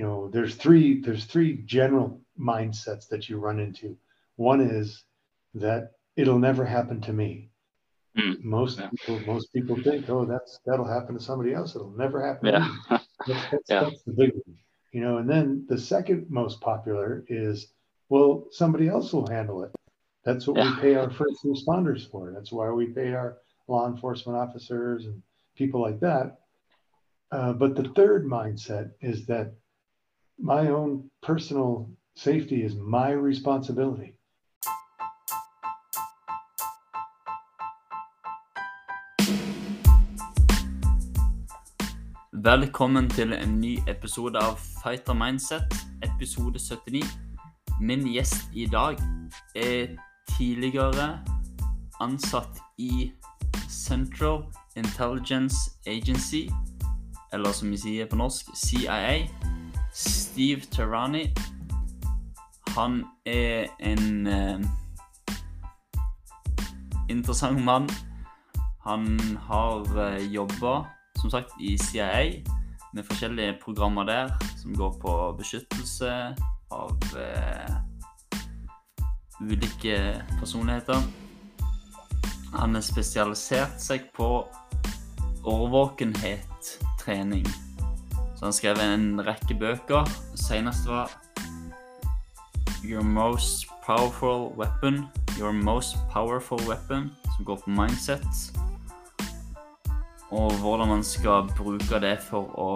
you know, there's three there's three general mindsets that you run into. One is that it'll never happen to me. Mm. Most Yeah. people most people think, oh, that's that'll happen to somebody else. It'll never happen to Yeah. me. That's, that's, Yeah. that's the big one. You know, and then the second most popular is, well, somebody else will handle it. That's what Yeah. we pay our first responders for. That's why we pay our law enforcement officers and people like that. Uh, but the third mindset is that my own personal safety is my responsibility. Velkommen til en ny episode av Fighter Mindset, episode 79. Min gjest i dag er tidligere ansatt i Central Intelligence Agency, eller som vi sier på norsk, CIA. Steve Tarani. Han er en eh, interessant mann. Han har uh, jobba som sagt i CIA med forskjellige programmer der som går på beskyttelse av eh, ulike personligheter. Han har spesialisert seg på årvåkenhet trening. Så han skrev en rekke bøker. Senest var Your Most Powerful Weapon. Your Most Powerful Weapon, som går på mindset og hvordan man skal bruke det for å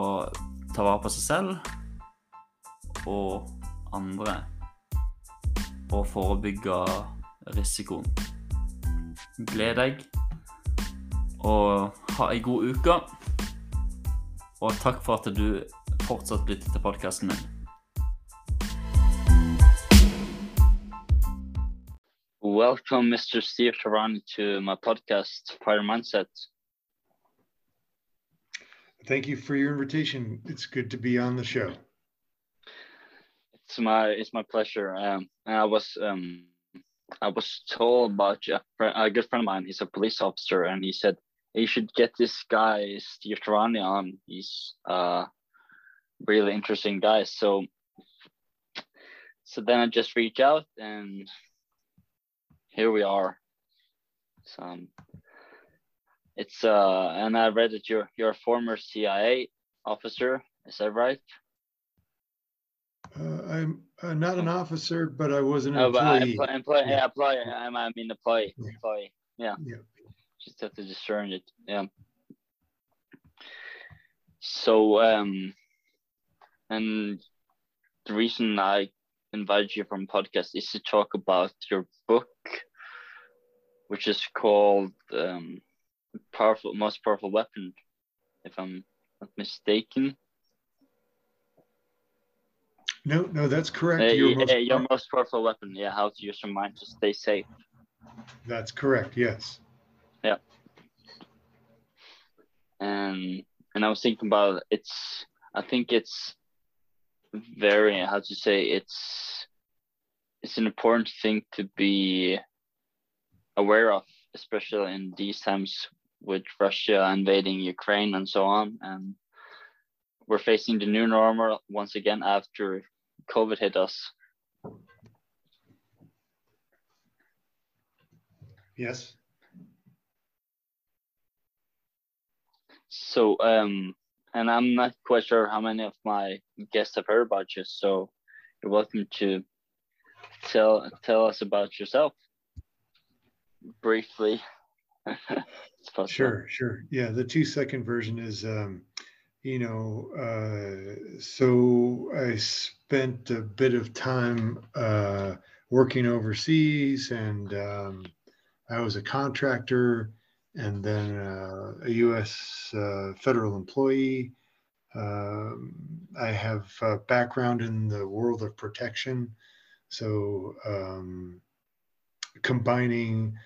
ta vare på seg selv og andre. Og forebygge risikoen. Gled deg, og ha ei god uke. Og takk for at du fortsatt lytter til podkasten min. Welcome, Mr. Steve Tarani, to my podcast, Fighter Mindset. Thank you for your invitation. It's good to be on the show. It's my it's my pleasure. Um, I was um, I was told about you. A good friend of mine. He's a police officer, and he said you should get this guy Steve Tarani on. He's uh really interesting guy. So so then I just reach out, and here we are. So um, it's uh, and I read that you're you're a former CIA officer. Is that right? Uh, I'm uh, not an officer, but I was an No, but uh, employee. employee, employee, Yeah. employee. I I mean employee, Yeah. employee. Yeah. Yeah. Just have to discern it. Yeah. So um, and the reason I invited you from podcast is to talk about your book, which is called um, "Powerful, Most Powerful Weapon," if I'm not mistaken. No, no, that's correct. Uh, Your most- your most powerful weapon. Yeah, how to use your mind to stay safe. that's correct. Yes. And and I was thinking about it's I think it's very how to say it's it's an important thing to be aware of, especially in these times with Russia invading Ukraine and so on. And we're facing the new normal once again after COVID hit us. Yes. So um and I'm not quite sure how many of my guests have heard about you, so you're welcome to tell tell us about yourself briefly. Sure, sure. Yeah, the two second version is, um, you know, uh, so I spent a bit of time uh, working overseas, and um, I was a contractor, and then uh, a U.S. Uh, federal employee. Um, I have a background in the world of protection, so um, combining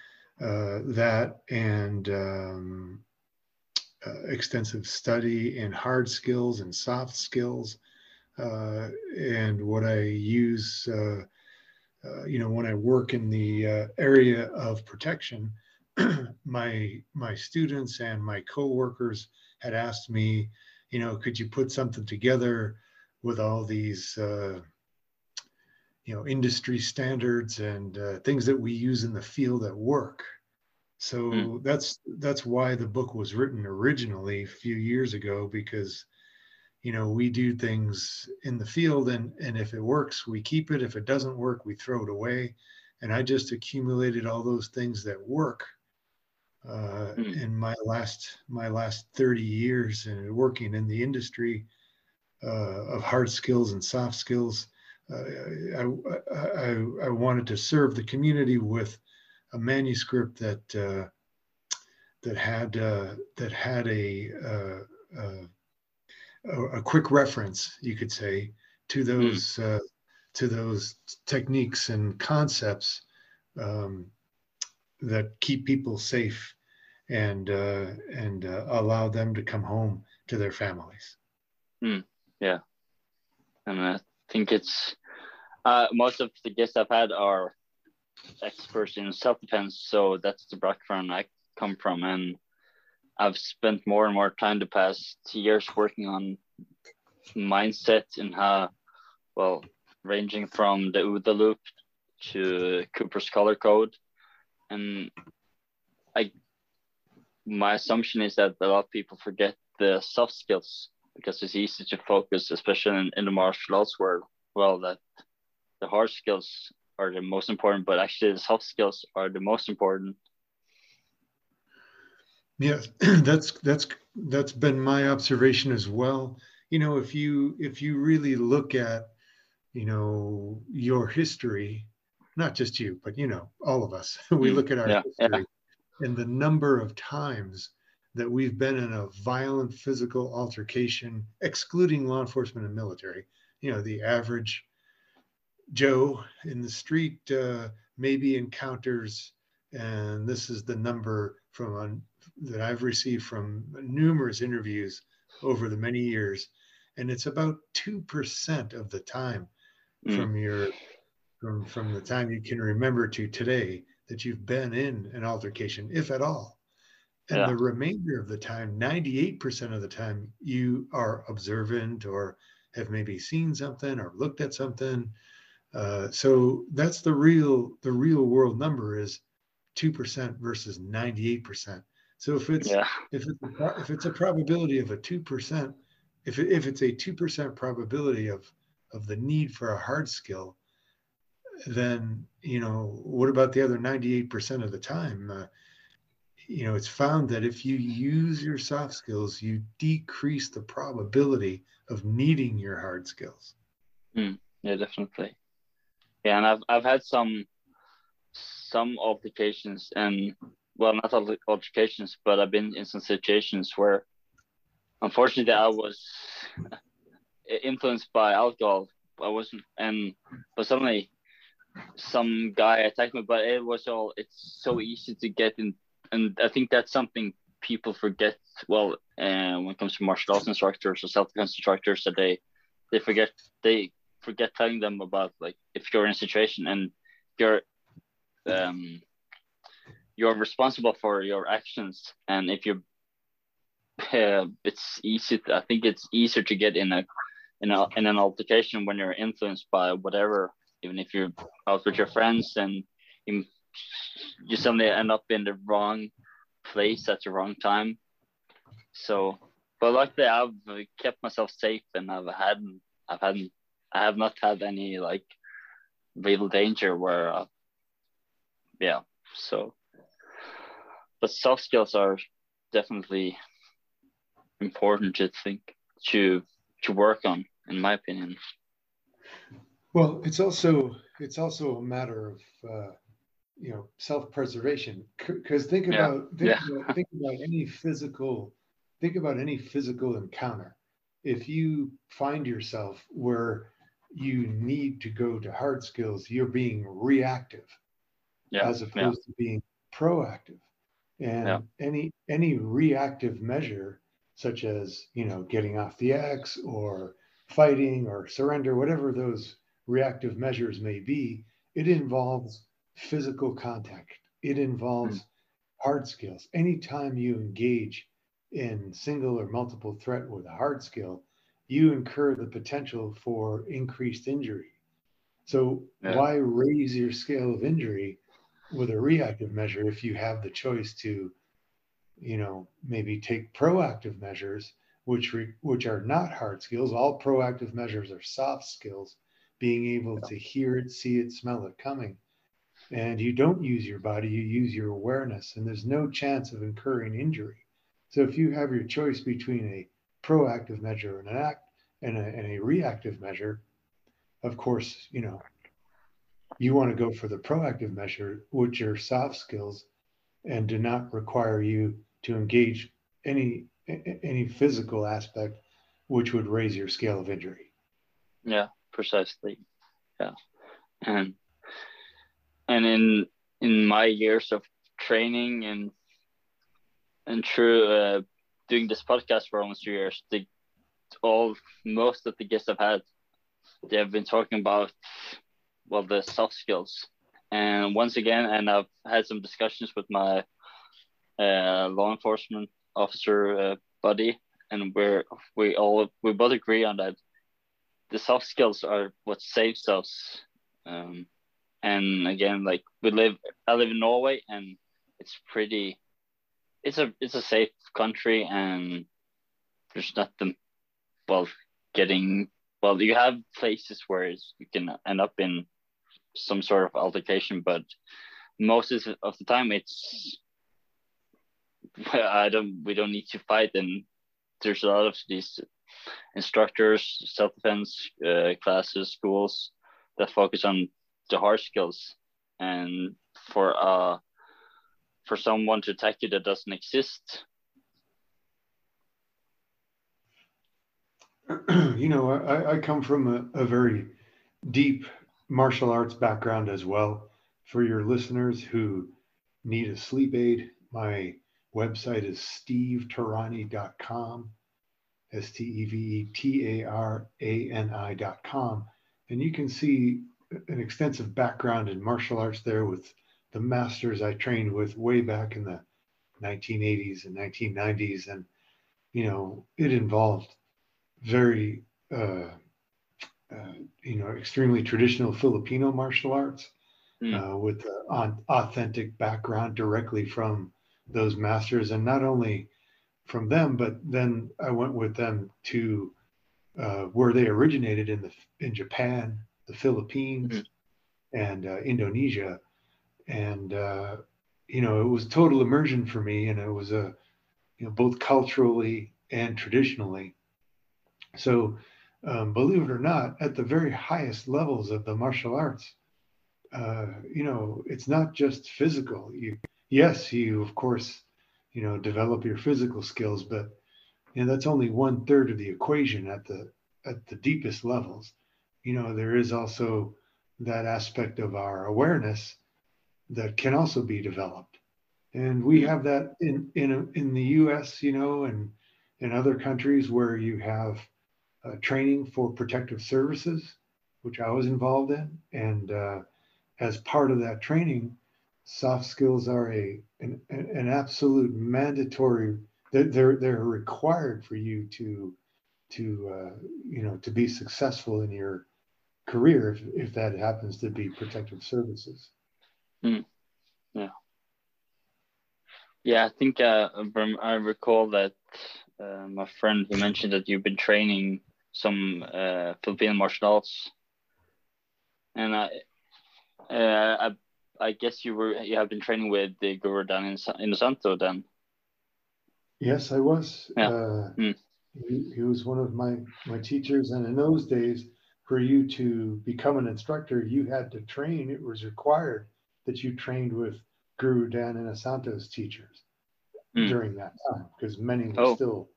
uh, that and um, uh, extensive study in hard skills and soft skills. Uh, and what I use, uh, you know, when I work in the area of protection, my my students and my coworkers had asked me, you know, could you put something together with all these uh, you know industry standards and uh, things that we use in the field at work? So mm. that's that's why the book was written originally a few years ago because you know we do things in the field and and if it works we keep it. If it doesn't work we throw it away. And i just accumulated all those things that work mm. in my last my last 30 years and working in the industry uh, of hard skills and soft skills uh, I, I, I wanted to serve the community with a manuscript that uh, that had uh, that had a, uh, a, a quick reference, you could say, to hmm. those mm. to those techniques and concepts um, that keep people safe and uh, and uh, allow them to come home to their families. Mm, yeah, and I think it's uh, most of the guests I've had are experts in self-defense, so that's the background I come from, and I've spent more and more time the past years working on mindset and how, well, ranging from the OODA loop to Cooper's color code, and my assumption is that a lot of people forget the soft skills because it's easy to focus, especially in, in the martial arts world. Well, that the hard skills are the most important, but actually the soft skills are the most important. Yeah, that's that's that's been my observation as well. You know, if you if you really look at, you know, your history, not just you, but you know, all of us, we mm, look at our yeah, history. Yeah and the number of times that we've been in a violent physical altercation, excluding law enforcement and military. You know, the average Joe in the street uh, maybe encounters, and this is the number from on, that I've received from numerous interviews over the many years, and it's about two percent of the time mm. from your from from the time you can remember to today that you've been in an altercation, if at all. And yeah. the remainder of the time, 98% of the time, you are observant or have maybe seen something or looked at something. Uh, so that's the real the real world number is two percent versus 98%. So if it's yeah. if it's a, if it's a probability of a two percent, if it, if it's a two percent probability of of the need for a hard skill, then you know what about the other 98% of the time? Uh, you know it's found that if you use your soft skills you decrease the probability of needing your hard skills. Mm, yeah definitely. Yeah and i've i've had some some altercations and well not altercations but i've been in some situations where unfortunately i was influenced by alcohol. I wasn't and but suddenly some guy attacked me, but it was all. It's so easy to get in, and I think that's something people forget. Well, uh, when it comes to martial arts instructors or self defense instructors, that they they forget they forget telling them about like if you're in a situation and you're um you're responsible for your actions, and if you uh, it's easy. To, I think it's easier to get in a in a in an altercation when you're influenced by whatever even if you're out with your friends and you, you suddenly end up in the wrong place at the wrong time. So, but luckily I've kept myself safe and I've had, I've had, I have not had any like real danger where, uh, yeah. So, but soft skills are definitely important to think to to work on, in my opinion. Well, it's also it's also a matter of uh, you know self-preservation because think about think, yeah. about think about any physical think about any physical encounter. If you find yourself where you need to go to hard skills, you're being reactive yeah. as opposed to being proactive. And any any reactive measure, such as you know getting off the X or fighting or surrender, whatever those reactive measures may be, it involves physical contact. It involves hard skills. Anytime you engage in single or multiple threat with a hard skill, you incur the potential for increased injury. So Yeah. why raise your scale of injury with a reactive measure if you have the choice to, you know, maybe take proactive measures, which re, which are not hard skills. All proactive measures are soft skills, being able to hear it, see it, smell it coming. And you don't use your body, you use your awareness, and there's no chance of incurring injury. So if you have your choice between a proactive measure and an act and a, and a reactive measure, of course, you know, you want to go for the proactive measure, which are soft skills and do not require you to engage any any physical aspect, which would raise your scale of injury. Yeah, precisely. Yeah, and and in in my years of training and and through uh, doing this podcast for almost two years, the all most of the guests I've had, they have been talking about well the soft skills, and once again, and I've had some discussions with my uh, law enforcement officer uh, buddy, and we're we all we both agree on that the soft skills are what saves us. Um, and again, like we live, I live in Norway, and it's pretty. It's a it's a safe country, and there's nothing. Well, getting well, you have places where you can end up in some sort of altercation, but most of the time it's. I don't. We don't need to fight, and there's a lot of these instructors, self defense uh, classes, schools that focus on the hard skills. And for uh, for someone to attack you that doesn't exist, you know, I, I come from a, a very deep martial arts background as well. For your listeners who need a sleep aid, my website is stevetarani.com, S T E V E T A R A N com. And you can see an extensive background in martial arts there with the masters I trained with way back in the 1980s and 1990s. And, you know, it involved very, uh, uh, you know, extremely traditional Filipino martial arts Mm. uh, with authentic background directly from those masters, and not only from them, but then I went with them to uh, where they originated in the in Japan, the Philippines, Mhm. and uh, Indonesia, and uh, you know, it was total immersion for me, and it was a you know both culturally and traditionally. So, um, believe it or not, at the very highest levels of the martial arts, uh, you know, it's not just physical. You, yes, you of course, you know, develop your physical skills, but you know that's only one third of the equation at the at the deepest levels. You know, there is also that aspect of our awareness that can also be developed, and we have that in in in the U.S. You know, and in other countries where you have uh, training for protective services, which I was involved in, and uh, as part of that training, soft skills are a an, an absolute mandatory. They're, they're they're required for you to to uh, you know to be successful in your career if, if that happens to be protective services. yeah, yeah I think uh, from, I recall that uh, my friend he mentioned that you've been training some uh, Filipino martial arts, and I, uh, I, I guess you were you have been training with the Guru Dan in, Inosanto then. Yes, I was. Yeah. Uh, Mm. he, he was one of my my teachers, and in those days, for you to become an instructor, you had to train. It was required that you trained with Guru Dan Inosanto's teachers Mm. during that time, because many were Oh. still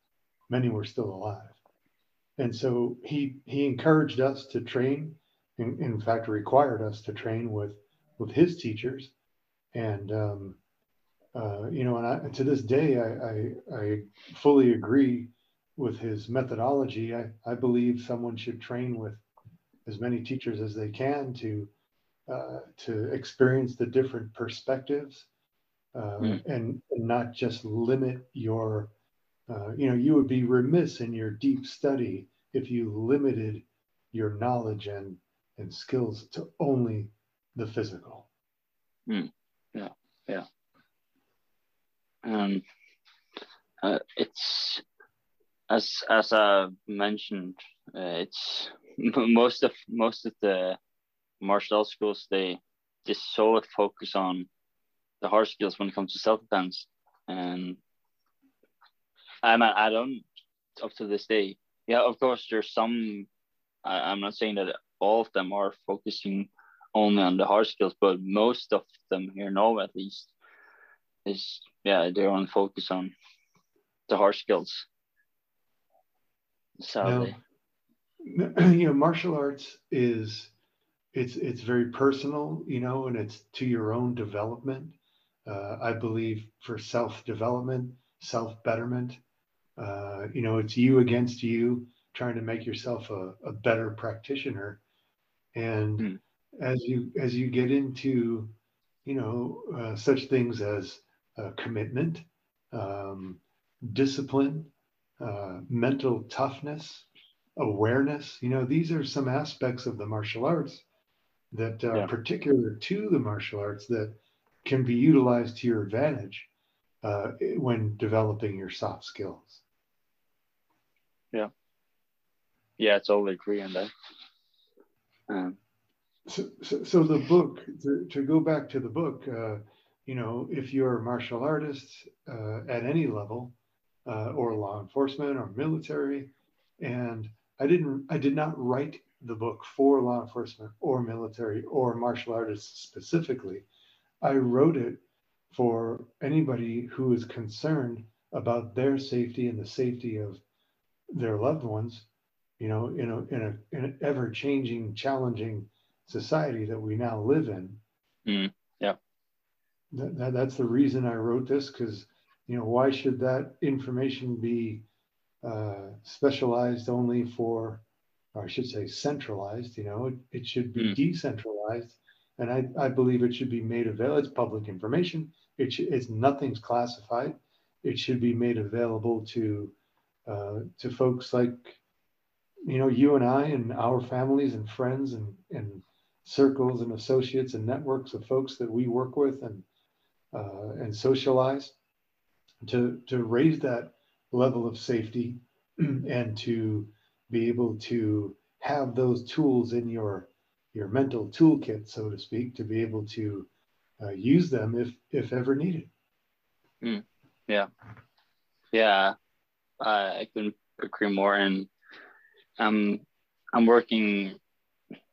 many were still alive. And so he he encouraged us to train. In, in fact, required us to train with with his teachers, and um, uh, you know, and I, to this day, I, I, I fully agree with his methodology. I, I believe someone should train with as many teachers as they can to uh, to experience the different perspectives uh, Mm. and, and not just limit your. Uh, you know, you would be remiss in your deep study if you limited your knowledge and and skills to only the physical. Mm. Yeah, yeah. Um, uh, it's as as I mentioned, uh, it's most of most of the martial arts schools they just solely focus on the hard skills when it comes to self defense, and and I, I don't up to this day. Yeah, of course, there's some. I, I'm not saying that all of them are focusing only on the hard skills, but most of them here now at least is yeah they're on focus on the hard skills. Sadly. Now, you know, martial arts is it's it's very personal, you know, and it's to your own development. Uh, I believe for self development, self betterment. Uh, you know, it's you against you, trying to make yourself a, a better practitioner. And mm. As you as you get into, you know, uh, such things as uh, commitment, um, discipline, uh, mental toughness, awareness. You know, these are some aspects of the martial arts that are yeah. particular to the martial arts that can be utilized to your advantage uh, when developing your soft skills. Yeah. Yeah, I totally agree on that. Um, so, so, the book, to, to, go back to the book, uh, you know, if you're a martial artist uh, at any level, uh, or law enforcement or military, and I didn't, I did not write the book for law enforcement or military or martial artists specifically. I wrote it for anybody who is concerned about their safety and the safety of their loved ones, you know, in a in a in an ever changing, challenging society that we now live in. Mm, yeah. That, that, that's the reason I wrote this because you know why should that information be uh, specialized only for or I should say centralized, you know, it, it should be mm. decentralized. And I, I believe it should be made available. It's public information. It should, it's nothing's classified. It should be made available to uh, to folks like you know you and I and our families and friends and and circles and associates and networks of folks that we work with and uh, and socialize to to raise that level of safety and to be able to have those tools in your your mental toolkit, so to speak, to be able to uh, use them if if ever needed. Mm, yeah, yeah, I couldn't agree more. And I'm I'm working.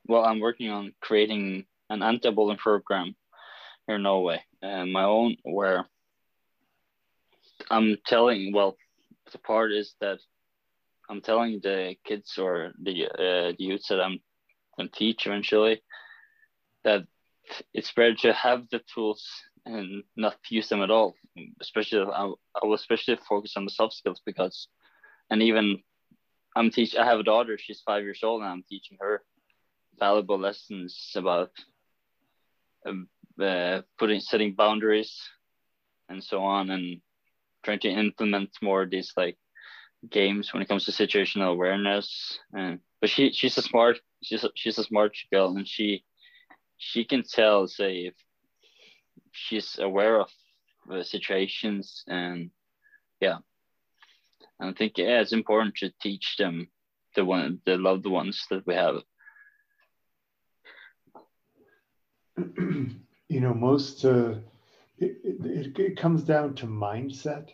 Well, I'm working on creating an anti-bullying program here in Norway, and my own where I'm telling. Well, the part is that I'm telling the kids or the uh, the youths that I'm going to teach eventually that it's better to have the tools and not use them at all. Especially, I, I will especially focus on the soft skills because, and even I'm teach. I have a daughter. She's five years old, and I'm teaching her valuable lessons about um, uh, putting setting boundaries and so on, and trying to implement more of these like games when it comes to situational awareness. And but she she's a smart she's a, she's a smart girl, and she she can tell say if she's aware of the situations and yeah. And I think yeah, it's important to teach them the one the loved ones that we have. You know, most uh, it, it, it comes down to mindset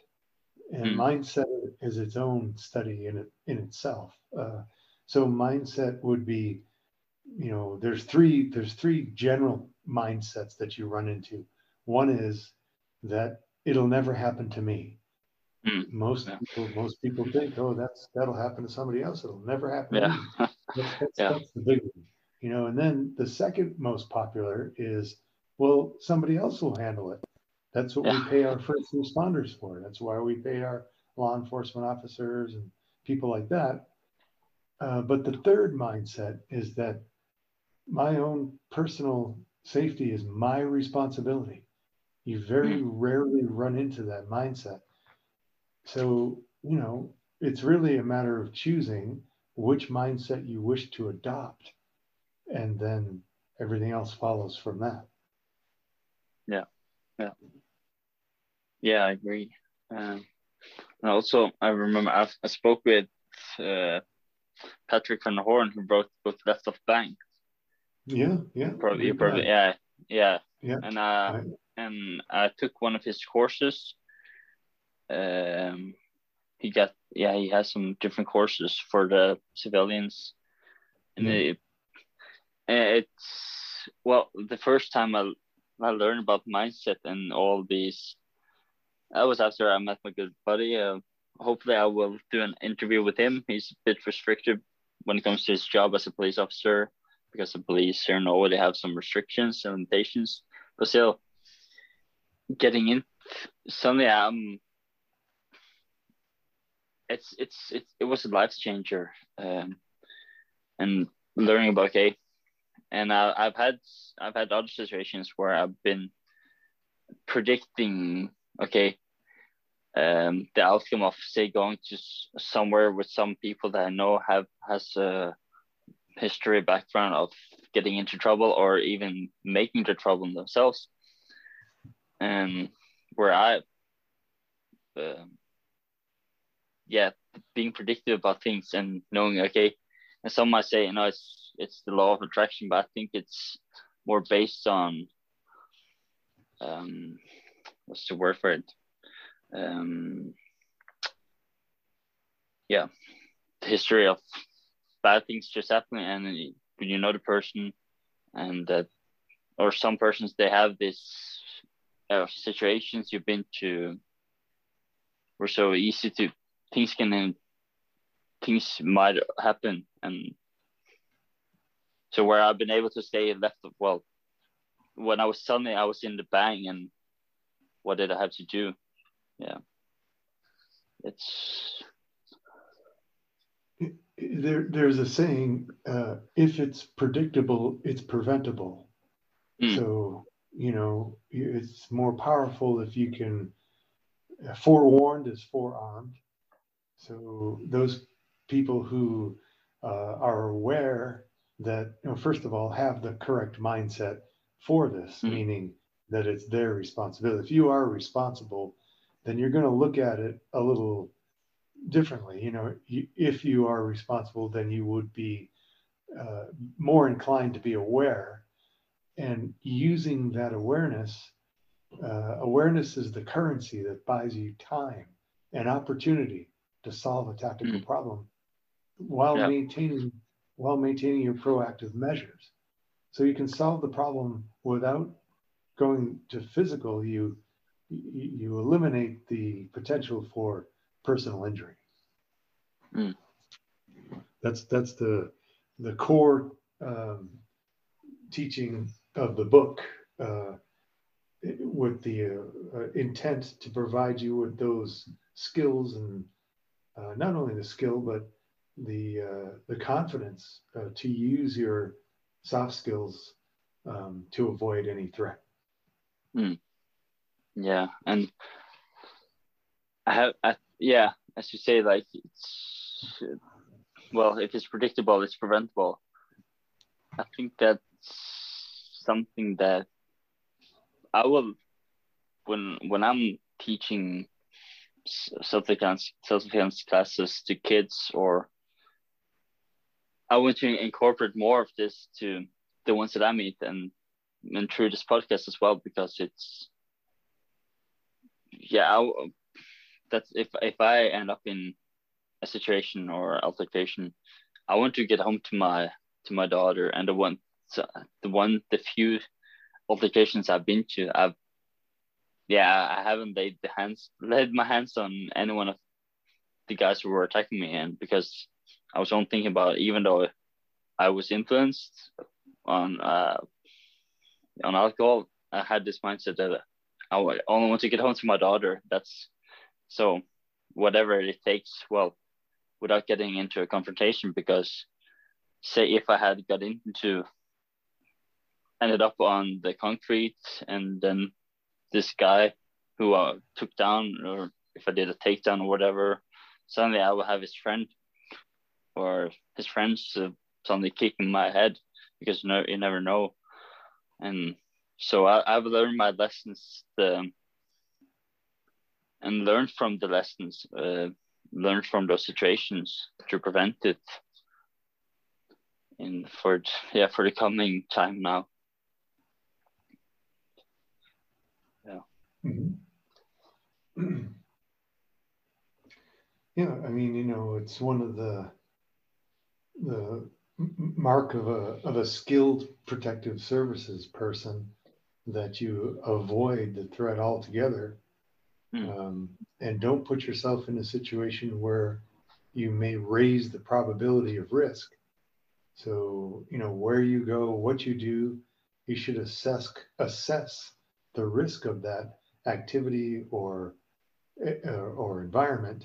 and mm. mindset is its own study in it in itself. Uh, so mindset would be, you know, there's three there's three general mindsets that you run into. One is that it'll never happen to me. Mm. Most yeah. people most people think, oh, that's that'll happen to somebody else. It'll never happen. Yeah. that's, that's, yeah. that's the big one. You know, and then the second most popular is, well, somebody else will handle it. That's what yeah. we pay our first responders for. That's why we pay our law enforcement officers and people like that. Uh, but the third mindset is that my own personal safety is my responsibility. You very hmm. rarely run into that mindset. So, you know, it's really a matter of choosing which mindset you wish to adopt, and then everything else follows from that. Yeah, yeah, yeah. I agree. Um, and also, I remember I, I spoke with uh, Patrick Van Horne, who wrote the book Left of Bang. Yeah, yeah. Probably, probably, yeah, yeah. Yeah. And uh, and I took one of his courses. Um, he got yeah, he has some different courses for the civilians, and it, it's well the first time I I learned about mindset and all these. That was after I met my good buddy. Uh, hopefully, I will do an interview with him. He's a bit restricted when it comes to his job as a police officer because the police here in Norway they have some restrictions and limitations. But still, getting in suddenly I'm. It's it's it, it was a life changer, um, and learning about okay, and I, I've had I've had other situations where I've been predicting okay um, the outcome of say going to somewhere with some people that I know have has a history background of getting into trouble or even making the trouble themselves, and where I, um yeah, being predictive about things and knowing okay, and some might say you know it's it's the law of attraction, but I think it's more based on um, what's the word for it? Um, yeah, the history of bad things just happening, and when you know the person, and that, or some persons they have this uh, situations you've been to, were so easy to things can things might happen, and so where I've been able to stay left of well, when I was suddenly I was in the bang, and what did I have to do? Yeah, it's There, there's a saying: uh, if it's predictable, it's preventable. Mm. So you know, it's more powerful if you can. uh, Forewarned is forearmed. So those people who uh, are aware that, you know, first of all, have the correct mindset for this, Mhm. meaning that it's their responsibility. If you are responsible, then you're going to look at it a little differently. You know, you, if you are responsible, then you would be uh, more inclined to be aware and using that awareness. Uh, awareness is the currency that buys you time and opportunity to solve a tactical Mm. problem while Yeah. maintaining while maintaining your proactive measures. So you can solve the problem without going to physical. You you, eliminate the potential for personal injury. Mm. That's that's the the core um, teaching of the book uh, with the uh, uh, intent to provide you with those skills and uh, not only the skill but the uh, the confidence uh, to use your soft skills um, to avoid any threat. yeah, and I have I, yeah, as you say, like it's well, if it's predictable, it's preventable. I think that's something that I will when when I'm teaching self defense self defense classes to kids or I want to incorporate more of this to the ones that I meet and and through this podcast as well because it's yeah I, that's if if I end up in a situation or altercation I want to get home to my to my daughter and the one the one the few altercations I've been to I've yeah I haven't laid the hands laid my hands on any one of the guys who were attacking me and because I was only thinking about even though I was influenced on uh, on alcohol, I had this mindset that I only want to get home to my daughter. That's so whatever it takes. Well, without getting into a confrontation, because say if I had got into ended up on the concrete and then this guy who uh, took down or if I did a takedown or whatever, suddenly I will have his friend or his friends to suddenly kick in my head because you, know, you never know. And so I, I've learned my lessons the, and learned from the lessons, uh, learned from those situations to prevent it in for yeah for the coming time now. Yeah. Mm-hmm. yeah, I mean, you know, it's one of the the mark of a of a skilled protective services person that you avoid the threat altogether. Mm. um, and don't put yourself in a situation where you may raise the probability of risk. So you know where you go what you do you should assess assess the risk of that activity or uh, or environment.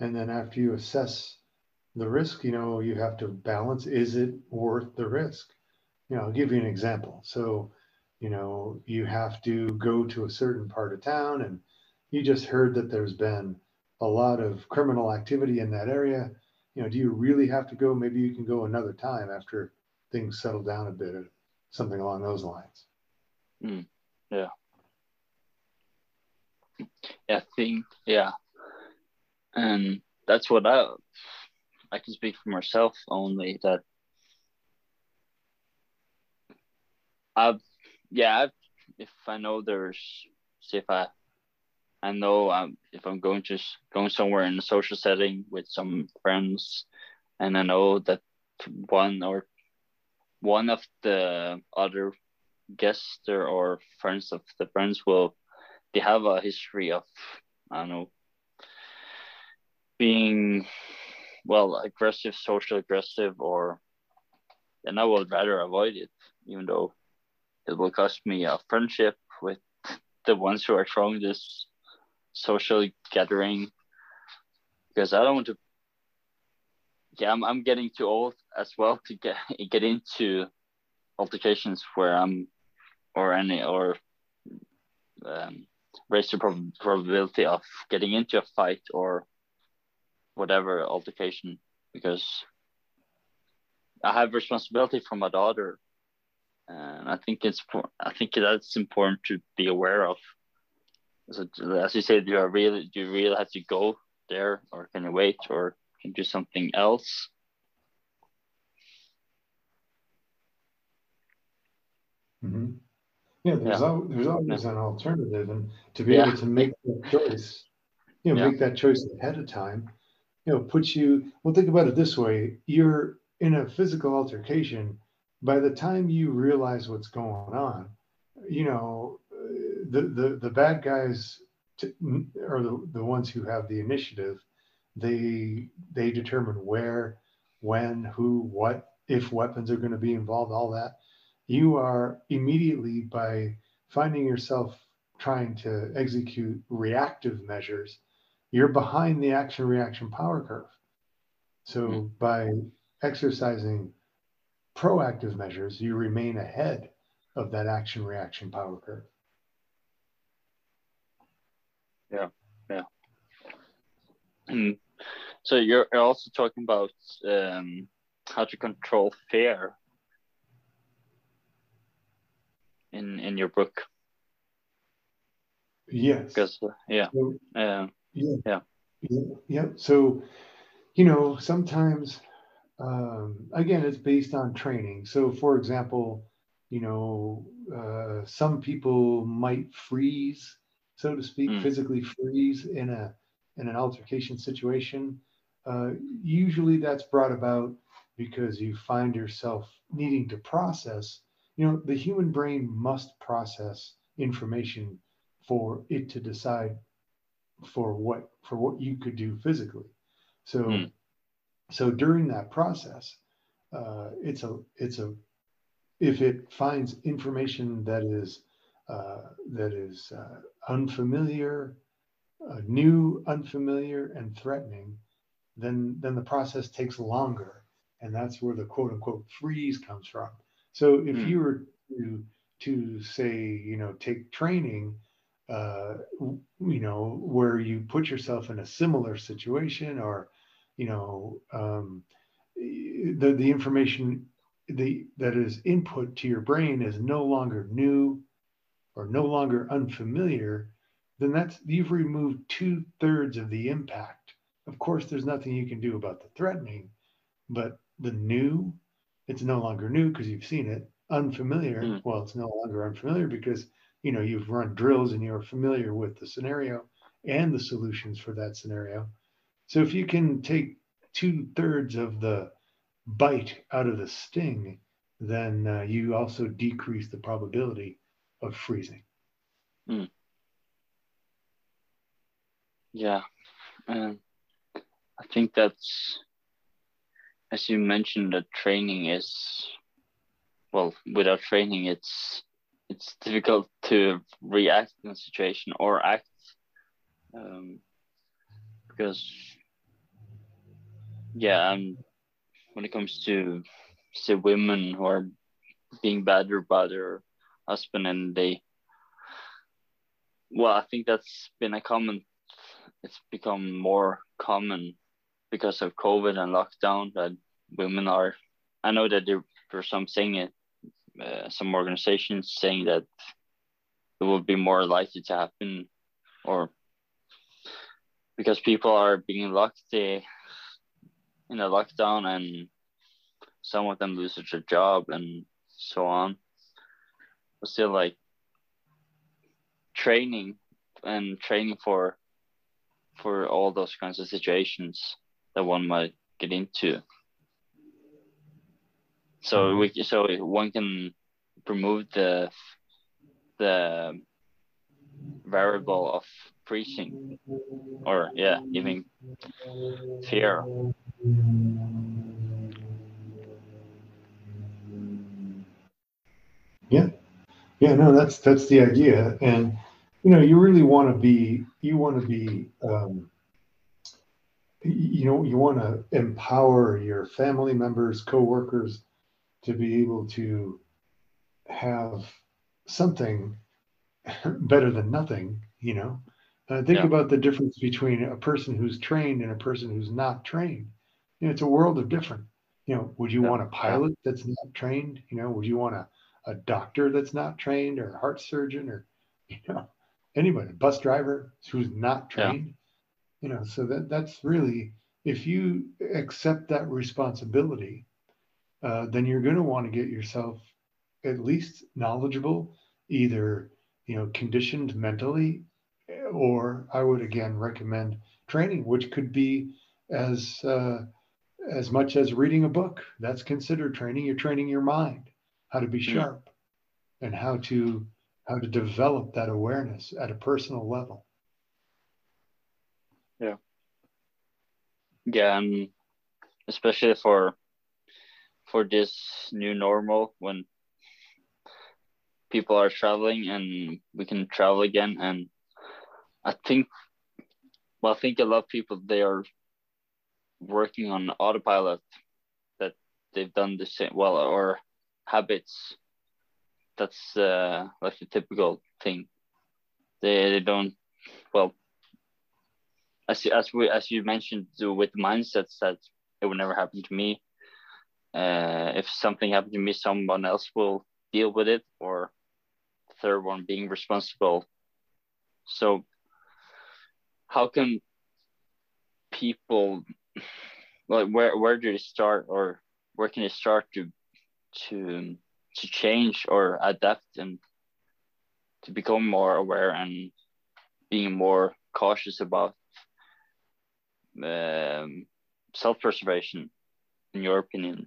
And then after you assess the risk, you know, you have to balance is it worth the risk? You know, I'll give you an example. So, you know, you have to go to a certain part of town and you just heard that there's been a lot of criminal activity in that area. You know, do you really have to go? Maybe you can go another time after things settle down a bit or something along those lines. Mm, yeah. Yeah, I think, yeah. And that's what I I can speak for myself only that I've yeah I've, if I know there's see if I I know um, if I'm going to going somewhere in a social setting with some friends and I know that one or one of the other guests or, or friends of the friends will they have a history of I don't know being well aggressive, social aggressive, or then I would rather avoid it, even though it will cost me a friendship with the ones who are throwing this social gathering because I don't want to. Yeah, I'm, I'm getting too old as well to get get into altercations where I'm or any or um, raise the prob- probability of getting into a fight or whatever altercation because I have responsibility for my daughter, and I think it's I think that's important to be aware of. So, as you said, do you really do you really have to go there, or can you wait, or can you do something else? Mm-hmm. Yeah, there's yeah. Al- there's always yeah. an alternative, and to be yeah. able to make that choice, you know, make that choice ahead of time you know puts you well think about it this way. You're in a physical altercation. By the time you realize what's going on you know the the, the bad guys to, are the, the ones who have the initiative. They they determine where when who what if weapons are going to be involved all that. You are immediately by finding yourself trying to execute reactive measures you're behind the action reaction power curve. So mm-hmm. by exercising proactive measures, you remain ahead of that action reaction power curve. Yeah, yeah. Mm. So you're also talking about um, how to control fear in in your book. Yes. Because uh, yeah, so, uh, yeah. Yeah. Yeah. yeah. So, you know, sometimes, um, again, it's based on training. So, for example, you know, uh, some people might freeze, so to speak, mm. physically freeze in a in an altercation situation. Uh, usually, that's brought about because you find yourself needing to process. You know, the human brain must process information for it to decide for what for what you could do physically. So mm. so during that process, uh, it's a it's a if it finds information that is uh, that is uh, unfamiliar, uh, new, unfamiliar, and threatening, then then the process takes longer, and that's where the quote unquote freeze comes from. So if mm. you were to to say you know take training uh, you know, where you put yourself in a similar situation or, you know, um, the, the information the, that is input to your brain is no longer new or no longer unfamiliar, then that's you've removed two thirds of the impact. Of course, there's nothing you can do about the threatening, but the new, it's no longer new because you've seen it. Unfamiliar, mm. well, it's no longer unfamiliar because you know you've run drills and you're familiar with the scenario and the solutions for that scenario. So if you can take two thirds of the bite out of the sting, then uh, you also decrease the probability of freezing. Mm. Yeah, um, I think that's as you mentioned that training is well without training it's it's difficult to react in a situation or act um, because yeah um, when it comes to say women who are being battered by their husband and they well i think that's been a common it's become more common because of covid and lockdown that women are i know that there are some saying it uh, some organizations saying that it will be more likely to happen or because people are being locked in a lockdown and some of them lose their job and so on. But still like training and training for for all those kinds of situations that one might get into. So mm-hmm. we so one can remove the the variable of preaching or yeah even fear. Yeah. Yeah no that's that's the idea. And you know you really want to be you want to be um, you know you want to empower your family members co-workers to be able to have something better than nothing you know uh, think yeah. about the difference between a person who's trained and a person who's not trained. You know, it's a world of different. You know, would you yeah. want a pilot that's not trained? You know, would you want a, a doctor that's not trained or a heart surgeon or, you know, anybody, a bus driver who's not trained? Yeah. You know, so that that's really, if you accept that responsibility, uh, then you're going to want to get yourself at least knowledgeable, either, you know, conditioned mentally or I would again recommend training, which could be as uh, as much as reading a book. That's considered training. You're training your mind how to be hmm. sharp and how to how to develop that awareness at a personal level. Yeah. Yeah, and especially for for this new normal when people are traveling and we can travel again and I think, well, I think a lot of people they are working on autopilot that they've done the same well or habits. That's uh, like the typical thing. They, they don't well as as we as you mentioned with mindsets that it would never happen to me. Uh, if something happened to me, someone else will deal with it, or third one being responsible. So how can people like where where do they start or where can they start to to to change or adapt and to become more aware and being more cautious about um, self-preservation in your opinion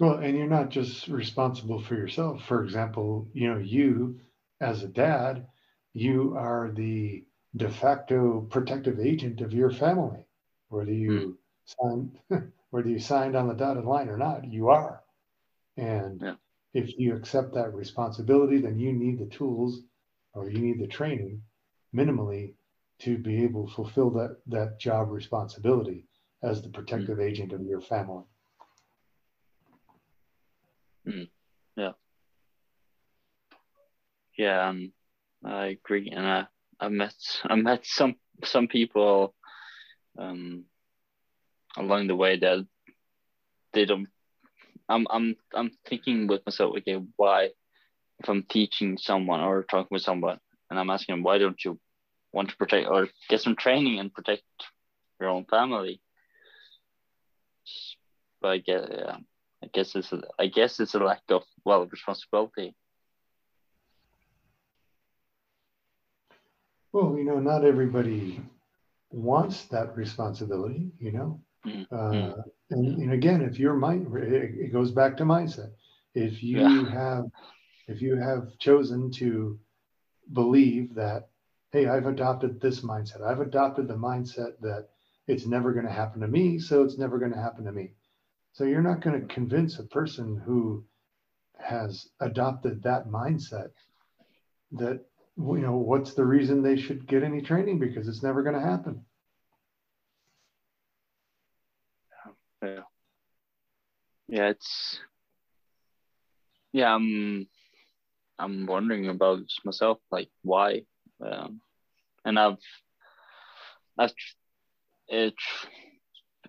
Well, and you're not just responsible for yourself. For example, you know, you as a dad, you are the de facto protective agent of your family, whether you mm. signed whether you signed on the dotted line or not, you are. And yeah. if you accept that responsibility, then you need the tools or you need the training minimally to be able to fulfill that that job responsibility as the protective mm. agent of your family. Mm, yeah. Yeah, um, I agree, and I I met I met some some people um, along the way that they don't. I'm I'm I'm thinking with myself, okay, why? If I'm teaching someone or talking with someone, and I'm asking them, why don't you want to protect or get some training and protect your own family? But I guess, yeah, I guess it's a, I guess it's a lack of well responsibility. Well, you know, not everybody wants that responsibility, you know. Mm, Uh, and, and again, if your mind, it, it goes back to mindset. If you Yeah. have, if you have chosen to believe that, hey, I've adopted this mindset. I've adopted the mindset that it's never going to happen to me, so it's never going to happen to me. So you're not going to convince a person who has adopted that mindset that you know what's the reason they should get any training because it's never going to happen. Yeah. Yeah, it's yeah, I'm I'm wondering about myself, like why. Um, and I've I've it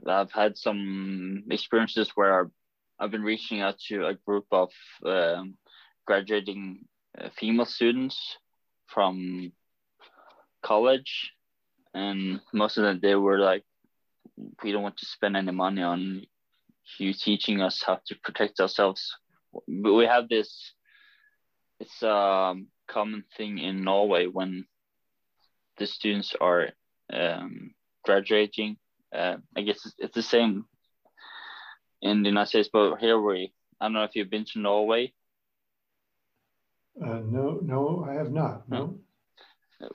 I've had some experiences where I've, been reaching out to a group of um, graduating uh, female students from college, and most of them they were like, we don't want to spend any money on you teaching us how to protect ourselves. We have this. It's a common thing in Norway when the students are um, graduating. Uh, I guess it's, it's the same in the United States, but here we. I don't know if you've been to Norway. Uh, no, no, I have not. No.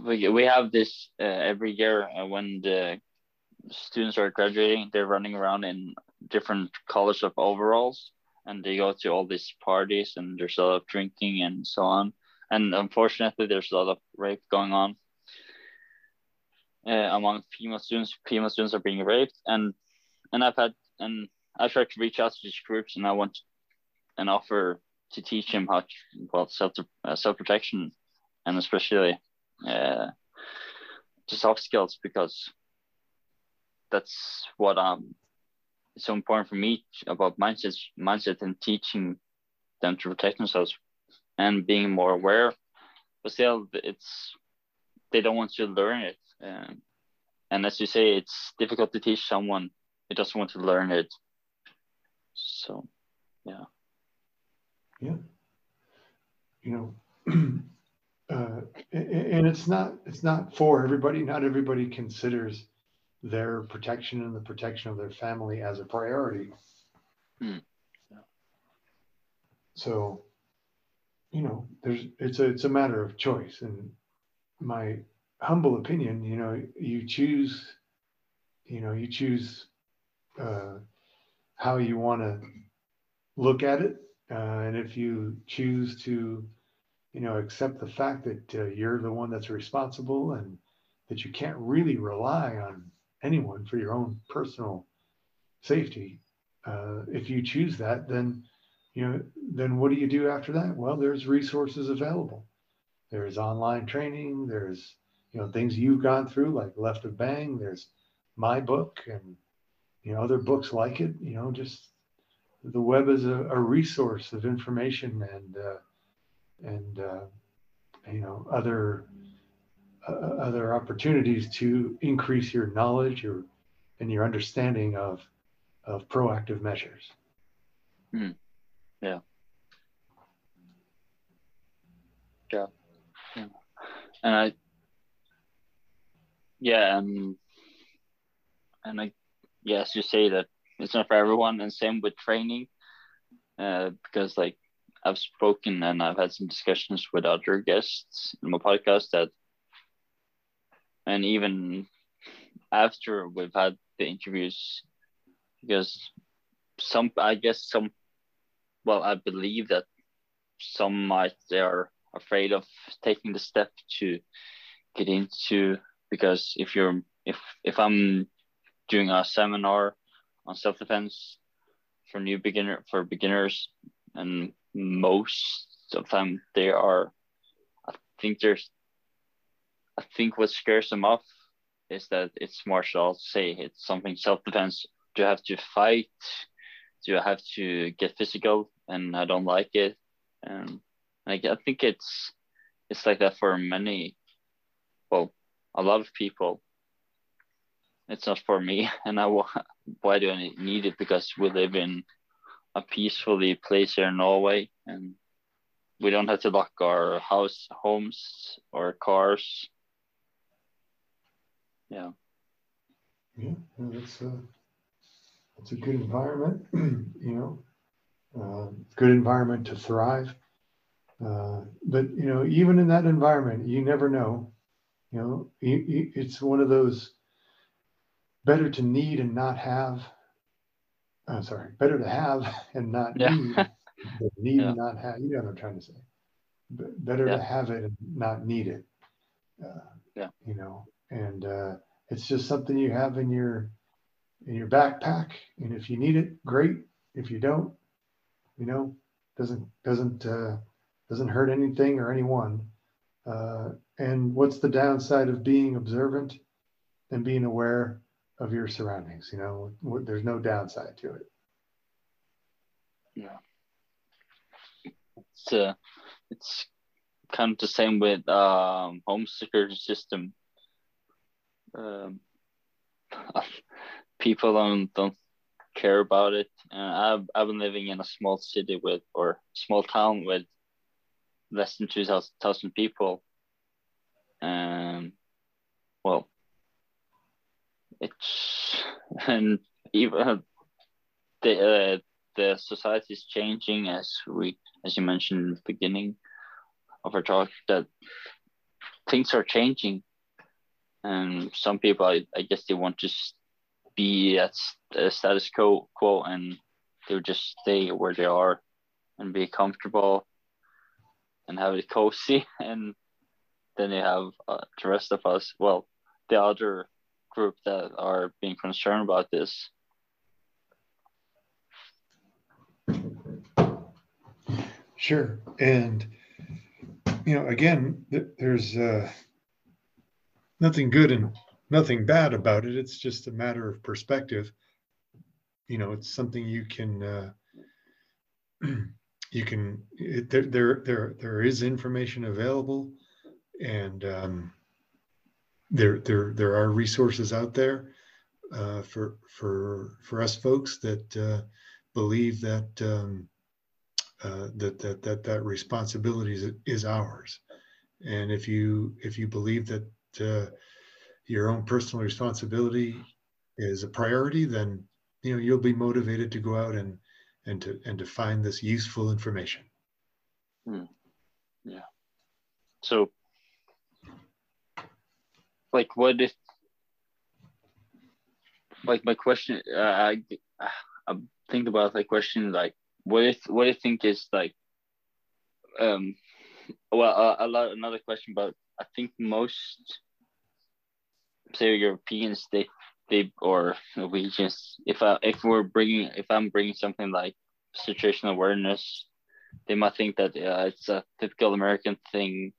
We we have this uh, every year uh, when the students are graduating. They're running around in different colors of overalls, and they go to all these parties, and there's a lot of drinking and so on. And unfortunately, there's a lot of rape going on uh, among female students. Female students are being raped, and and I've had and I tried to reach out to these groups, and I want an offer to teach them how to, well self uh, self protection, and especially uh, to soft skills because that's what um it's so important for me about mindset mindset and teaching them to protect themselves and being more aware but still it's they don't want to learn it um, and as you say it's difficult to teach someone who doesn't want to learn it so yeah Yeah. You know, uh, and it's not it's not for everybody. Not everybody considers their protection and the protection of their family as a priority. Yeah. So, you know, there's it's a it's a matter of choice. And my humble opinion, you know, you choose, you know, you choose uh, how you want to look at it uh, and if you choose to, you know, accept the fact that uh, you're the one that's responsible and that you can't really rely on anyone for your own personal safety, uh, if you choose that, then, you know, then what do you do after that? Well, there's resources available. There's online training. There's, you know, things you've gone through like Left of Bang. There's my book and, you know, other books like it. You know, just the web is a, a resource of information and uh, and uh, you know other uh, other opportunities to increase your knowledge your and your understanding of of proactive measures. Hmm. Yeah. Yeah. yeah. And I, yeah, and and I, yes, you say that it's not for everyone, and same with training, uh, because like I've spoken and I've had some discussions with other guests in my podcast that, and even after we've had the interviews, because some, I guess some, well, I believe that some might they are afraid of taking the step to get into because if you're if if I'm doing a seminar on self defense for new beginner for beginners and most of the time they are I think there's I think what scares them off is that it's martial arts. Say it's something self defense. Do you have to fight? Do you have to get physical? And I don't like it. And like I think it's it's like that for many, well, a lot of people. It's not for me, and I why do I need it? Because we live in a peacefully place here in Norway, and we don't have to lock our house, homes, or cars. Yeah. Yeah, that's a that's a good environment. you know, uh, good environment to thrive. Uh, but you know, even in that environment, you never know. You know, it's one of those better to need and not have. I'm sorry, better to have and not yeah. need. Need yeah. and not have. You know what I'm trying to say. Better yeah. to have it and not need it. Uh, yeah. You know, and uh, it's just something you have in your in your backpack, and if you need it, great. If you don't, you know, doesn't doesn't uh, doesn't hurt anything or anyone. Uh, and what's the downside of being observant and being aware of your surroundings? You know, there's no downside to it. Yeah. It's uh, it's kind of the same with um, home security system. Um, people don't don't care about it. And I've I've been living in a small city with or small town with less than 2,000 people. Um, well, it's and even the uh, the society is changing as we as you mentioned in the beginning of our talk that things are changing and some people I, I guess they want to be at the status quo quo and they'll just stay where they are and be comfortable and have it cozy and then you have uh, the rest of us well the other group that are being concerned about this. Sure and you know again there's uh, nothing good and nothing bad about it. It's just a matter of perspective. You know it's something you can uh, you can it, there, there there there is information available and um, there there there are resources out there uh, for for for us folks that uh, believe that um, uh, that that that that responsibility is, is ours. And if you if you believe that uh, your own personal responsibility is a priority then you know you'll be motivated to go out and and to and to find this useful information. Hmm. Yeah. So, like, what if, like, my question, uh, I, I think about the question, like, what if, what I think is like, um, well, a lot, another question, but I think most, say, Europeans, they they or we just if I if we're bringing if I'm bringing something like situational awareness, they might think that yeah, it's a typical American thing.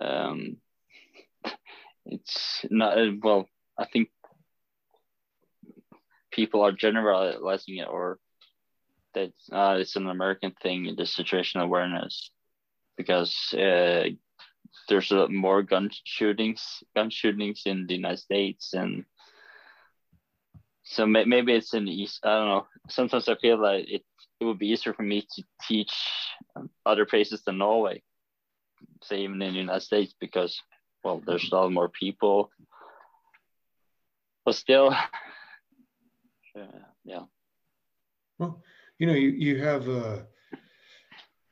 Um, it's not well. I think people are generalizing it or that uh, it's an American thing, the situational awareness, because uh, there's a, lot more gun shootings, gun shootings in the United States, and so maybe it's the east. I don't know. Sometimes I feel like it it would be easier for me to teach other places than Norway, say even in the United States, because well, there's a lot more people. But still, uh, yeah. Well, you know, you, you have a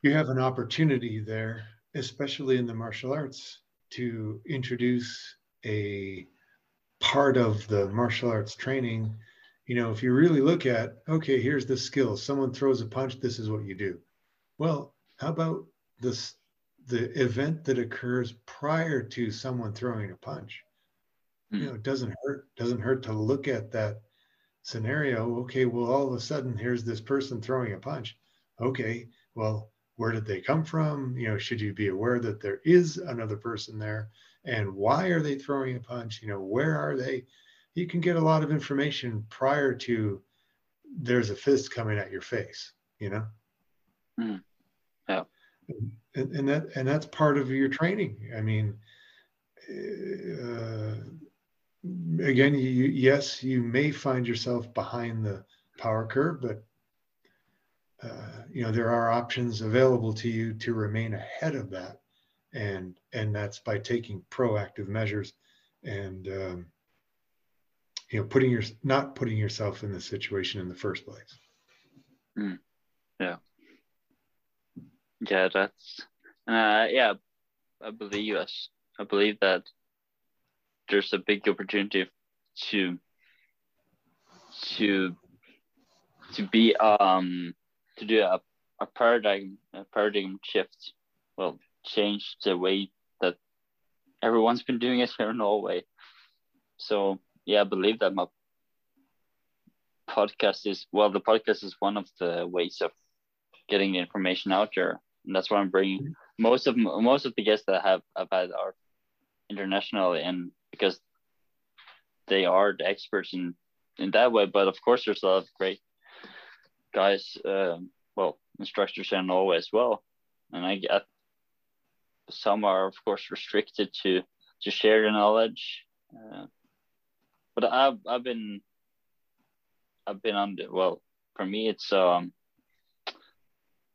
you have an opportunity there, especially in the martial arts, to introduce a part of the martial arts training you know if you really look at okay here's the skill. Someone throws a punch this is what you do. Well how about this the event that occurs prior to someone throwing a punch? You hmm. know it doesn't hurt doesn't hurt to look at that scenario. Okay well all of a sudden here's this person throwing a punch. Okay well where did they come from you know should you be aware that there is another person there and why are they throwing a punch? You know, where are they? You can get a lot of information prior to there's a fist coming at your face, you know? Mm. Yeah. And, and that and that's part of your training. I mean, uh, again, you, yes, you may find yourself behind the power curve, but uh, you know there are options available to you to remain ahead of that, and and that's by taking proactive measures and um, you know putting your not putting yourself in the situation in the first place. Mm. Yeah. Yeah, that's uh, yeah. I believe us I believe that there's a big opportunity to to to be um to do a, a paradigm a paradigm shift. Well change the way that everyone's been doing it here in Norway. So yeah I believe that my podcast is well the podcast is one of the ways of getting the information out there. And that's why I'm bringing most of most of the guests that I have I've had are international and because they are the experts in in that way. But of course there's a lot of great guys uh, well instructors in Norway as well. And I get some are of course restricted to to share the knowledge uh, but I've I've been I've been on the well for me it's um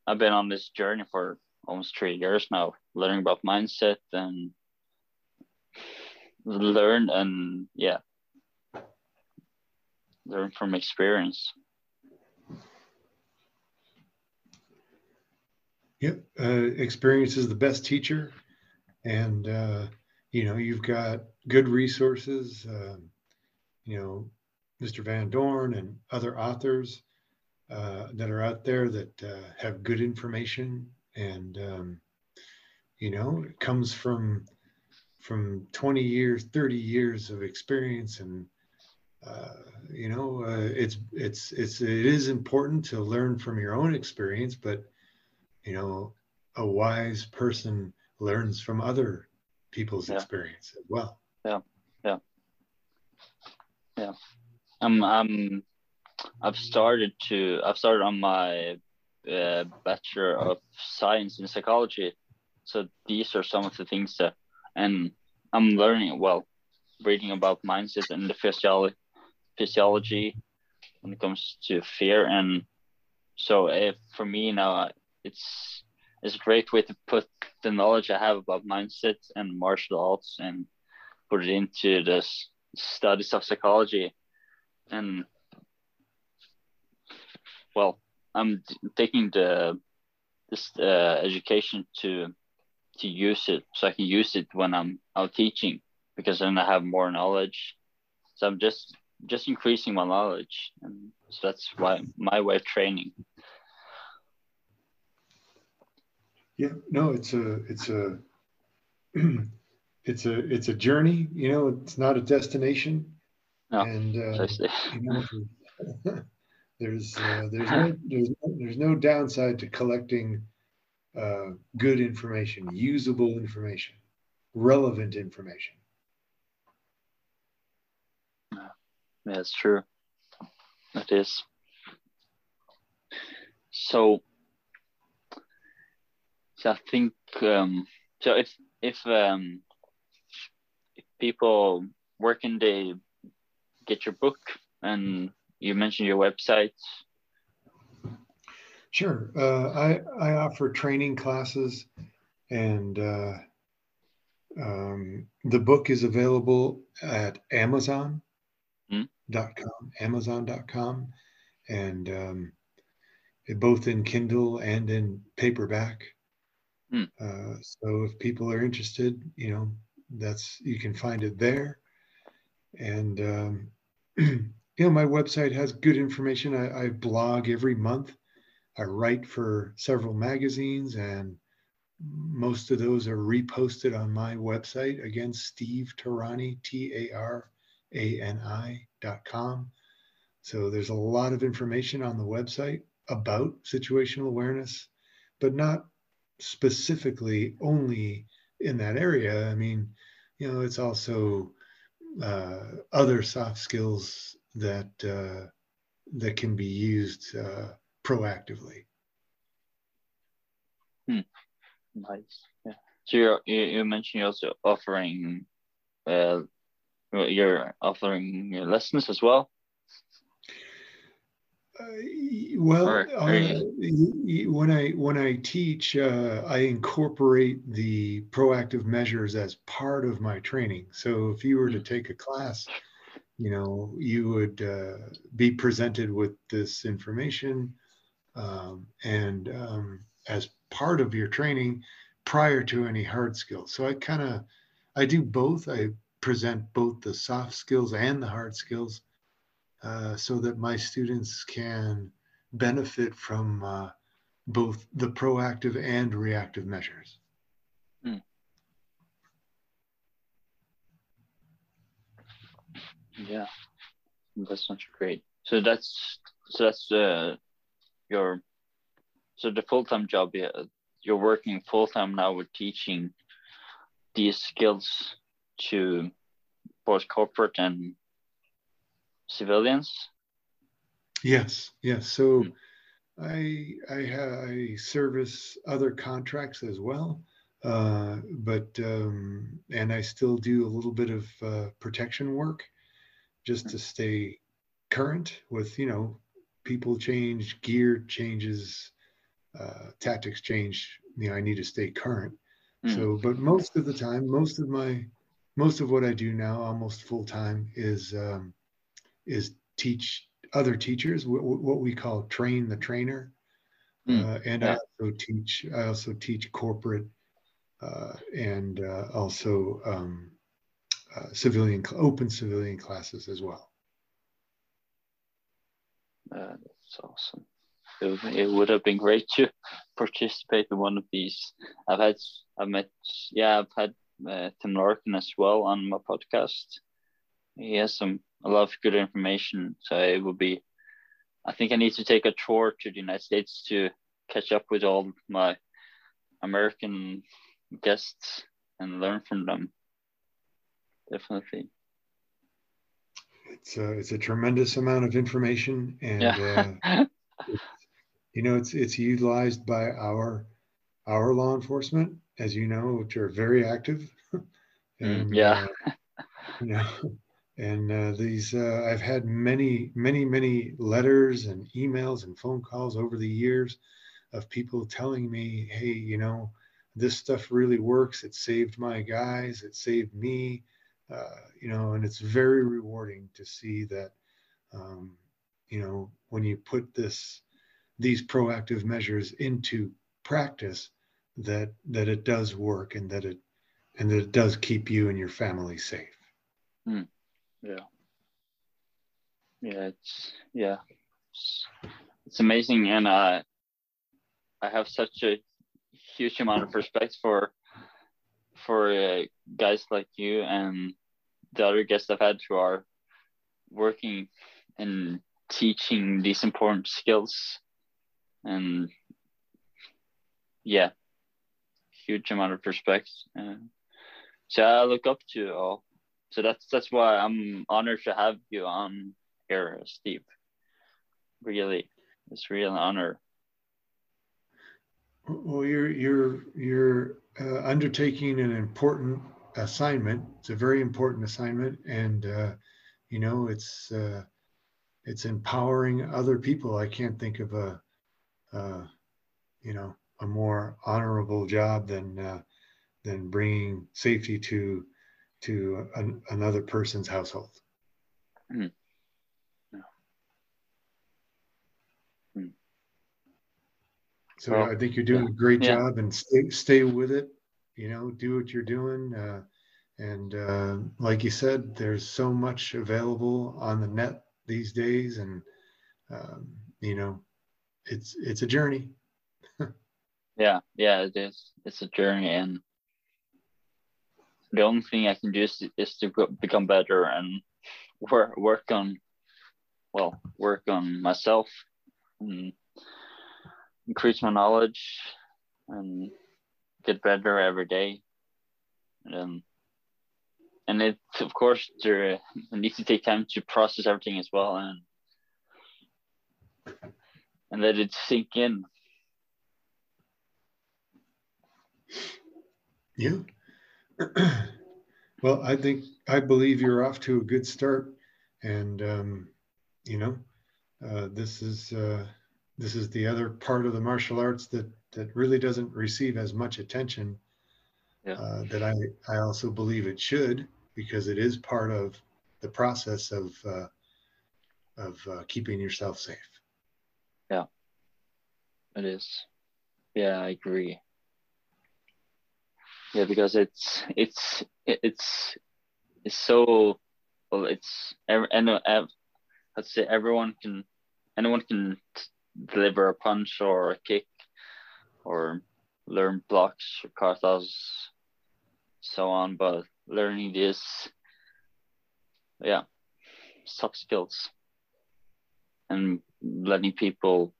I've been on this journey for almost three years now learning about mindset and learn and yeah learn from experience Yep, uh, experience is the best teacher, and uh, you know you've got good resources. Um, you know, Mr. Van Horne and other authors uh, that are out there that uh, have good information, and um, you know it comes from from 20 years, 30 years of experience, and uh, you know uh, it's it's it's it is important to learn from your own experience, but you know, a wise person learns from other people's yeah. experience as well. Yeah, yeah, yeah. Um, um, I've started to. I've started on my uh, bachelor of science in psychology. So these are some of the things that, and I'm learning well, reading about mindset and the physiology, physiology when it comes to fear and so if for me now it's it's a great way to put the knowledge I have about mindset and martial arts and put it into the studies of psychology. And well, I'm taking the this uh, education to to use it so I can use it when I'm out teaching because then I have more knowledge. So I'm just just increasing my knowledge, and so that's why my way of training. Yeah, no, it's a it's a it's a it's a journey. You know, it's not a destination. No, and uh, you know, there's uh, there's no there's no, there's no downside to collecting uh, good information, usable information, relevant information. Yeah, that's true. That is. So so I think um, so. If if um, if people where can they get your book? And you mentioned your website. Sure. Uh, I I offer training classes, and uh, um, the book is available at Amazon. Hmm? Dot com, Amazon.com, and um, both in Kindle and in paperback. Hmm. Uh, so if people are interested, you know, that's you can find it there. And um, you know, my website has good information. I, I, blog every month. I write for several magazines, and most of those are reposted on my website. Again, Steve Tarani, T A R A N I dot com. So there's a lot of information on the website about situational awareness, but not specifically only in that area. I mean, you know, it's also uh, other soft skills that uh, that can be used uh, proactively. Hmm. Nice. Yeah. So you're, you you mentioned you're also offering, uh, you're offering lessons as well. Uh, well, uh, when I when I teach, uh, I incorporate the proactive measures as part of my training. So if you were to hmm. take a class, you know, you would uh, be presented with this information, um, and um, as part of your training, prior to any hard skills. So I kind of I do both. I present both the soft skills and the hard skills uh, so that my students can benefit from uh, both the proactive and reactive measures. Hmm. Yeah, that sounds great. So that's so that's uh, your so the full time job. You're working full time now with teaching these skills to both corporate and civilians? Yes, yes. So mm. I I, I service other contracts as well, uh, but um, and I still do a little bit of uh, protection work just to stay current with you know people change, gear changes, uh, tactics change. You know, I need to stay current. Mm. So, but most of the time, most of my most of what I do now, almost full time, is um, is teach other teachers what, what we call train the trainer. Mm, uh, and yeah. I also teach, I also teach corporate uh, and uh, also um, uh, civilian, open civilian classes as well. Uh, that's awesome. It, it, would have been great to participate in one of these. I've had, I've met, yeah, I've had uh, Tim Larkin as well on my podcast. He has some a lot of good information. So it will be, I think I need to take a tour to the United States to catch up with all my American guests and learn from them. Definitely. It's a, it's a tremendous amount of information and yeah. uh, you know it's it's utilized by our our law enforcement as you know which are very active mm, and yeah uh, you know and uh, these uh, i've had many many many letters and emails and phone calls over the years of people telling me hey you know this stuff really works. It saved my guys. It saved me. Uh, you know and it's very rewarding to see that um, you know when you put this these proactive measures into practice that that it does work and that it and that it does keep you and your family safe. Mm yeah. Yeah it's yeah. It's, it's amazing and uh, i have such a huge amount of respect for for uh, guys like you and the other guests i've had who are working and teaching these important skills. And yeah huge amount of respect. Uh, so i look up to all so that's that's why I'm honored to have you on here, Steve. Really, it's really an honor. Well, you're you're you're uh, undertaking an important assignment. It's a very important assignment, and uh, you know it's uh, it's empowering other people. I can't think of a uh, you know a more honorable job than uh, than bringing safety to to an, another person's household. Mm. Yeah. Mm. So well, I think you're doing yeah. a great yeah. job and stay, stay with it, you know, do what you're doing. Uh, and uh, like you said, there's so much available on the net these days. And, um, you know, it's, it's a journey. yeah. Yeah, it is. It's a journey. And the only thing I can do is, is to become better and work work on well work on myself and increase my knowledge and get better every day um, and and it of course there needs to take time to process everything as well and and let it sink in Yeah. well, I think I believe you're off to a good start, and um, you know, uh, this is uh, this is the other part of the martial arts that that really doesn't receive as much attention yeah. uh, that I I also believe it should because it is part of the process of uh, of uh, keeping yourself safe. Yeah, it is. Yeah, I agree yeah because it's it's it's it's so well it's and uh, let's say everyone can anyone can deliver a punch or a kick or learn blocks or katas so on but learning this yeah soft skills and letting people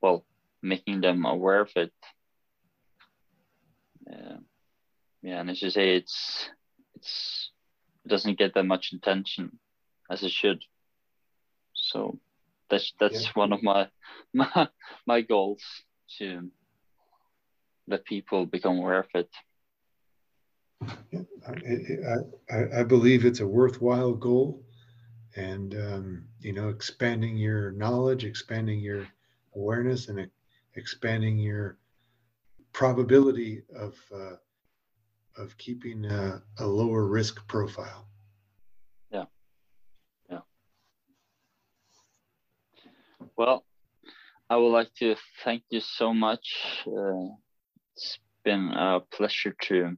well making them aware of it. Yeah yeah, and as you say, it's it's it doesn't get that much attention as it should. So that's that's yeah. one of my, my my goals to let people become aware of it. Yeah, I, I, I believe it's a worthwhile goal, and um, you know, expanding your knowledge, expanding your awareness, and expanding your probability of uh, of keeping a, a lower risk profile. Yeah. Yeah. Well, I would like to thank you so much. Uh, it's been a pleasure to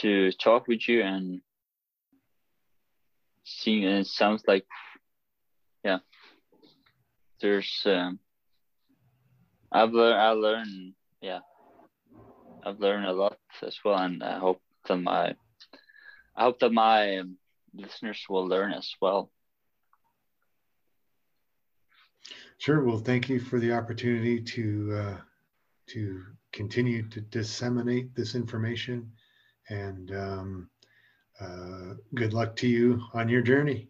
to talk with you and seeing it sounds like yeah there's um I've learned I learned yeah I've learned a lot as well, and I hope that my I hope that my listeners will learn as well. Sure. Well, thank you for the opportunity to uh, to continue to disseminate this information, and um, uh, good luck to you on your journey.